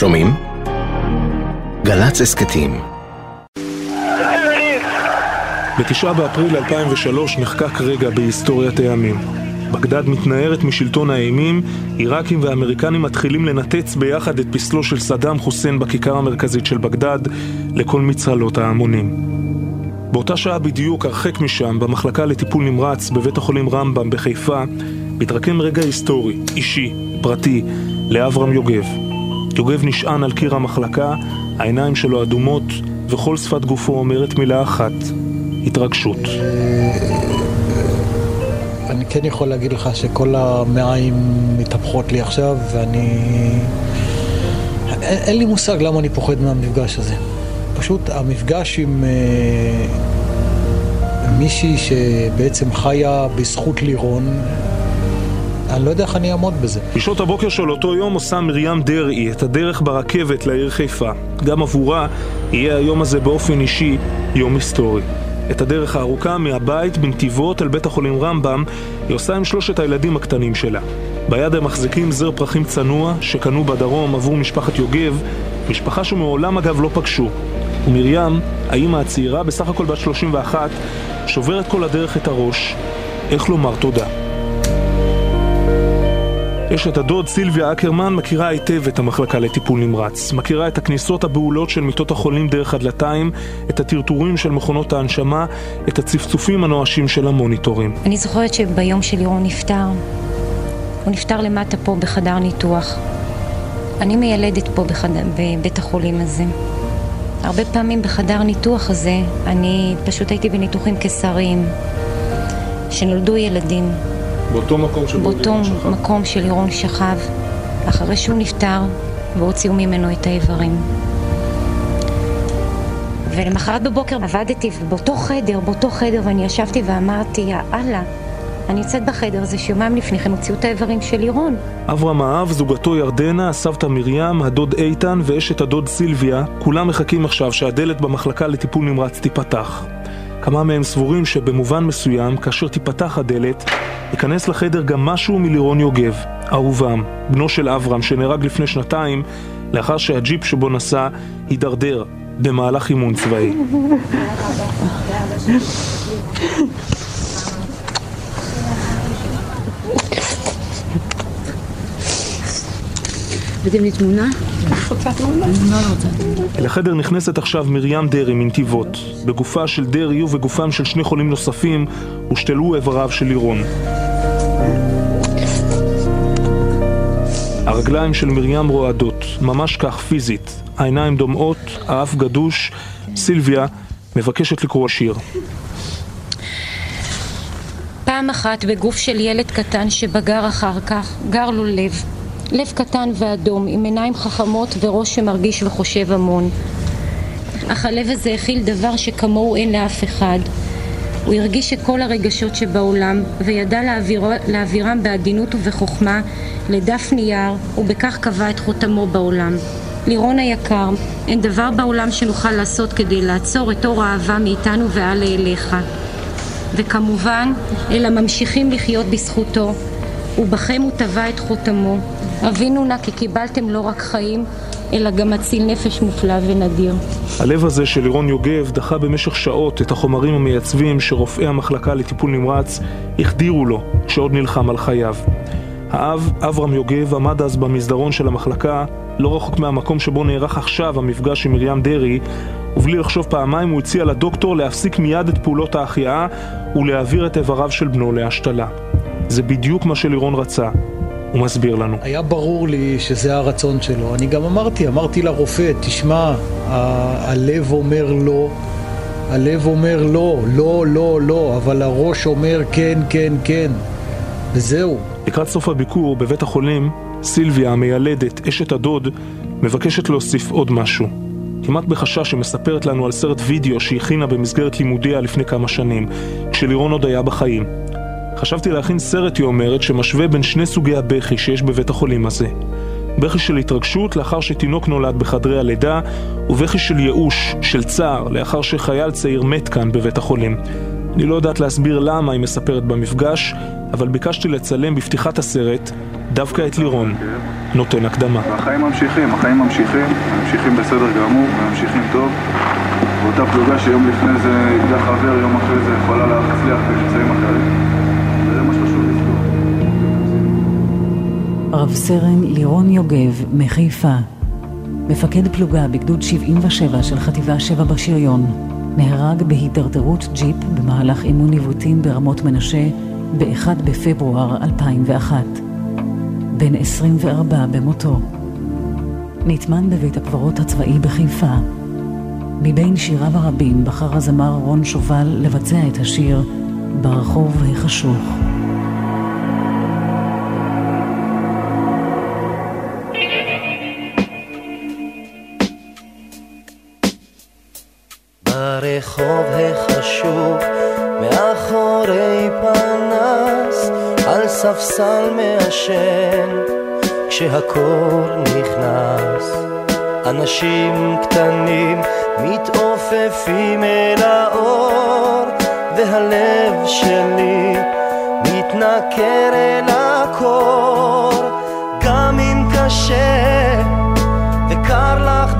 שומעים? גל"צ הסכתים בתשעה באפריל 2003 נחקק רגע בהיסטוריית הימים. בגדד מתנערת משלטון האימים, עיראקים ואמריקנים מתחילים לנתץ ביחד את פסלו של סדאם חוסיין בכיכר המרכזית של בגדד לכל מצהלות ההמונים. באותה שעה בדיוק, הרחק משם, במחלקה לטיפול נמרץ בבית החולים רמב"ם בחיפה, מתרקם רגע היסטורי, אישי, פרטי, לאברהם יוגב. יוגב נשען על קיר המחלקה, העיניים שלו אדומות, וכל שפת גופו אומרת מילה אחת, התרגשות. אני כן יכול להגיד לך שכל המעיים מתהפכות לי עכשיו, ואני... אין, אין לי מושג למה אני פוחד מהמפגש הזה. פשוט המפגש עם אה, מישהי שבעצם חיה בזכות לירון, אני לא יודע איך אני אעמוד בזה. בשעות הבוקר של אותו יום עושה מרים דרעי את הדרך ברכבת לעיר חיפה. גם עבורה יהיה היום הזה באופן אישי יום היסטורי. את הדרך הארוכה מהבית בנתיבות אל בית החולים רמב"ם היא עושה עם שלושת הילדים הקטנים שלה. ביד הם מחזיקים זר פרחים צנוע שקנו בדרום עבור משפחת יוגב, משפחה שמעולם אגב לא פגשו. ומרים, האימא הצעירה, בסך הכל בת 31, שוברת כל הדרך את הראש, איך לומר תודה. אשת הדוד סילביה אקרמן מכירה היטב את המחלקה לטיפול נמרץ. מכירה את הכניסות הבהולות של מיטות החולים דרך הדלתיים, את הטרטורים של מכונות ההנשמה, את הצפצופים הנואשים של המוניטורים. אני זוכרת שביום שלירון נפטר, הוא נפטר למטה פה בחדר ניתוח. אני מיילדת פה בחד... בבית החולים הזה. הרבה פעמים בחדר ניתוח הזה, אני פשוט הייתי בניתוחים קיסריים, שנולדו ילדים. באותו מקום שבו באותו מקום של לירון שכב, אחרי שהוא נפטר, והוציאו ממנו את האיברים. ולמחרת בבוקר עבדתי באותו חדר, באותו חדר, ואני ישבתי ואמרתי, יא אללה, אני יוצאת בחדר הזה שיומיים לפני כן הוציאו את האיברים של לירון. אברהם האב, זוגתו ירדנה, הסבתא מרים, הדוד איתן ואשת הדוד סילביה, כולם מחכים עכשיו שהדלת במחלקה לטיפול נמרץ תיפתח. כמה מהם סבורים שבמובן מסוים, כאשר תיפתח הדלת, ייכנס לחדר גם משהו מלירון יוגב, אהובם, בנו של אברהם, שנהרג לפני שנתיים, לאחר שהג'יפ שבו נסע הידרדר במהלך אימון צבאי. הבאתם לי תמונה? אל החדר נכנסת עכשיו מרים דרעי מנתיבות. בגופה של דרעי ובגופם של שני חולים נוספים הושתלו איבריו של לירון. הרגליים של מרים רועדות, ממש כך פיזית. העיניים דומעות, האף גדוש. סילביה מבקשת לקרוא שיר. פעם אחת בגוף של ילד קטן שבגר אחר כך, גר לו לב. לב קטן ואדום, עם עיניים חכמות וראש שמרגיש וחושב המון. אך הלב הזה הכיל דבר שכמוהו אין לאף אחד. הוא הרגיש שכל הרגשות שבעולם, וידע להעביר, להעבירם בעדינות ובחוכמה לדף נייר, ובכך קבע את חותמו בעולם. לירון היקר, אין דבר בעולם שנוכל לעשות כדי לעצור את אור האהבה מאיתנו והלאה אליך. וכמובן, אלא ממשיכים לחיות בזכותו, ובכם הוא טבע את חותמו. אבינו נא כי קיבלתם לא רק חיים, אלא גם מציל נפש מופלא ונדיר. הלב הזה של לירון יוגב דחה במשך שעות את החומרים המייצבים שרופאי המחלקה לטיפול נמרץ החדירו לו כשעוד נלחם על חייו. האב, אברהם יוגב, עמד אז במסדרון של המחלקה, לא רחוק מהמקום שבו נערך עכשיו המפגש עם מרים דרעי, ובלי לחשוב פעמיים הוא הציע לדוקטור להפסיק מיד את פעולות ההחייאה ולהעביר את איבריו של בנו להשתלה. זה בדיוק מה שלירון רצה. הוא מסביר לנו. היה ברור לי שזה הרצון שלו. אני גם אמרתי, אמרתי לרופא, תשמע, הלב אומר לא, הלב אומר לא, לא, לא, לא, אבל הראש אומר כן, כן, כן, וזהו. לקראת סוף הביקור בבית החולים, סילביה המיילדת, אשת הדוד, מבקשת להוסיף עוד משהו. כמעט בחשש שמספרת לנו על סרט וידאו שהכינה במסגרת לימודיה לפני כמה שנים, כשלירון עוד היה בחיים. חשבתי להכין סרט, היא אומרת, שמשווה בין שני סוגי הבכי שיש בבית החולים הזה. בכי של התרגשות לאחר שתינוק נולד בחדרי הלידה, ובכי של ייאוש, של צער, לאחר שחייל צעיר מת כאן בבית החולים. אני לא יודעת להסביר למה היא מספרת במפגש, אבל ביקשתי לצלם בפתיחת הסרט דווקא את לירון, נותן הקדמה. החיים ממשיכים, החיים ממשיכים, ממשיכים בסדר גמור, ממשיכים טוב. ואותה פלוגה שיום לפני זה איבדה חבר, יום אחרי זה יכולה רב סרן לירון יוגב, מחיפה. מפקד פלוגה בגדוד 77 של חטיבה 7 בשריון, נהרג בהידרדרות ג'יפ במהלך אימון ניווטים ברמות מנשה ב-1 בפברואר 2001. בן 24 במותו. נטמן בבית הקברות הצבאי בחיפה. מבין שיריו הרבים בחר הזמר רון שובל לבצע את השיר ברחוב החשוך. ברחוב החשוך, מאחורי פנס, על ספסל מעשן, כשהקור נכנס. אנשים קטנים מתעופפים אל האור, והלב שלי מתנכר אל הקור, גם אם קשה וקר לך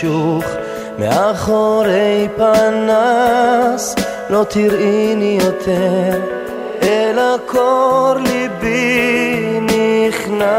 חשוך מאחורי פנס. לא תראיני יותר אלא קור ליבי נכנס.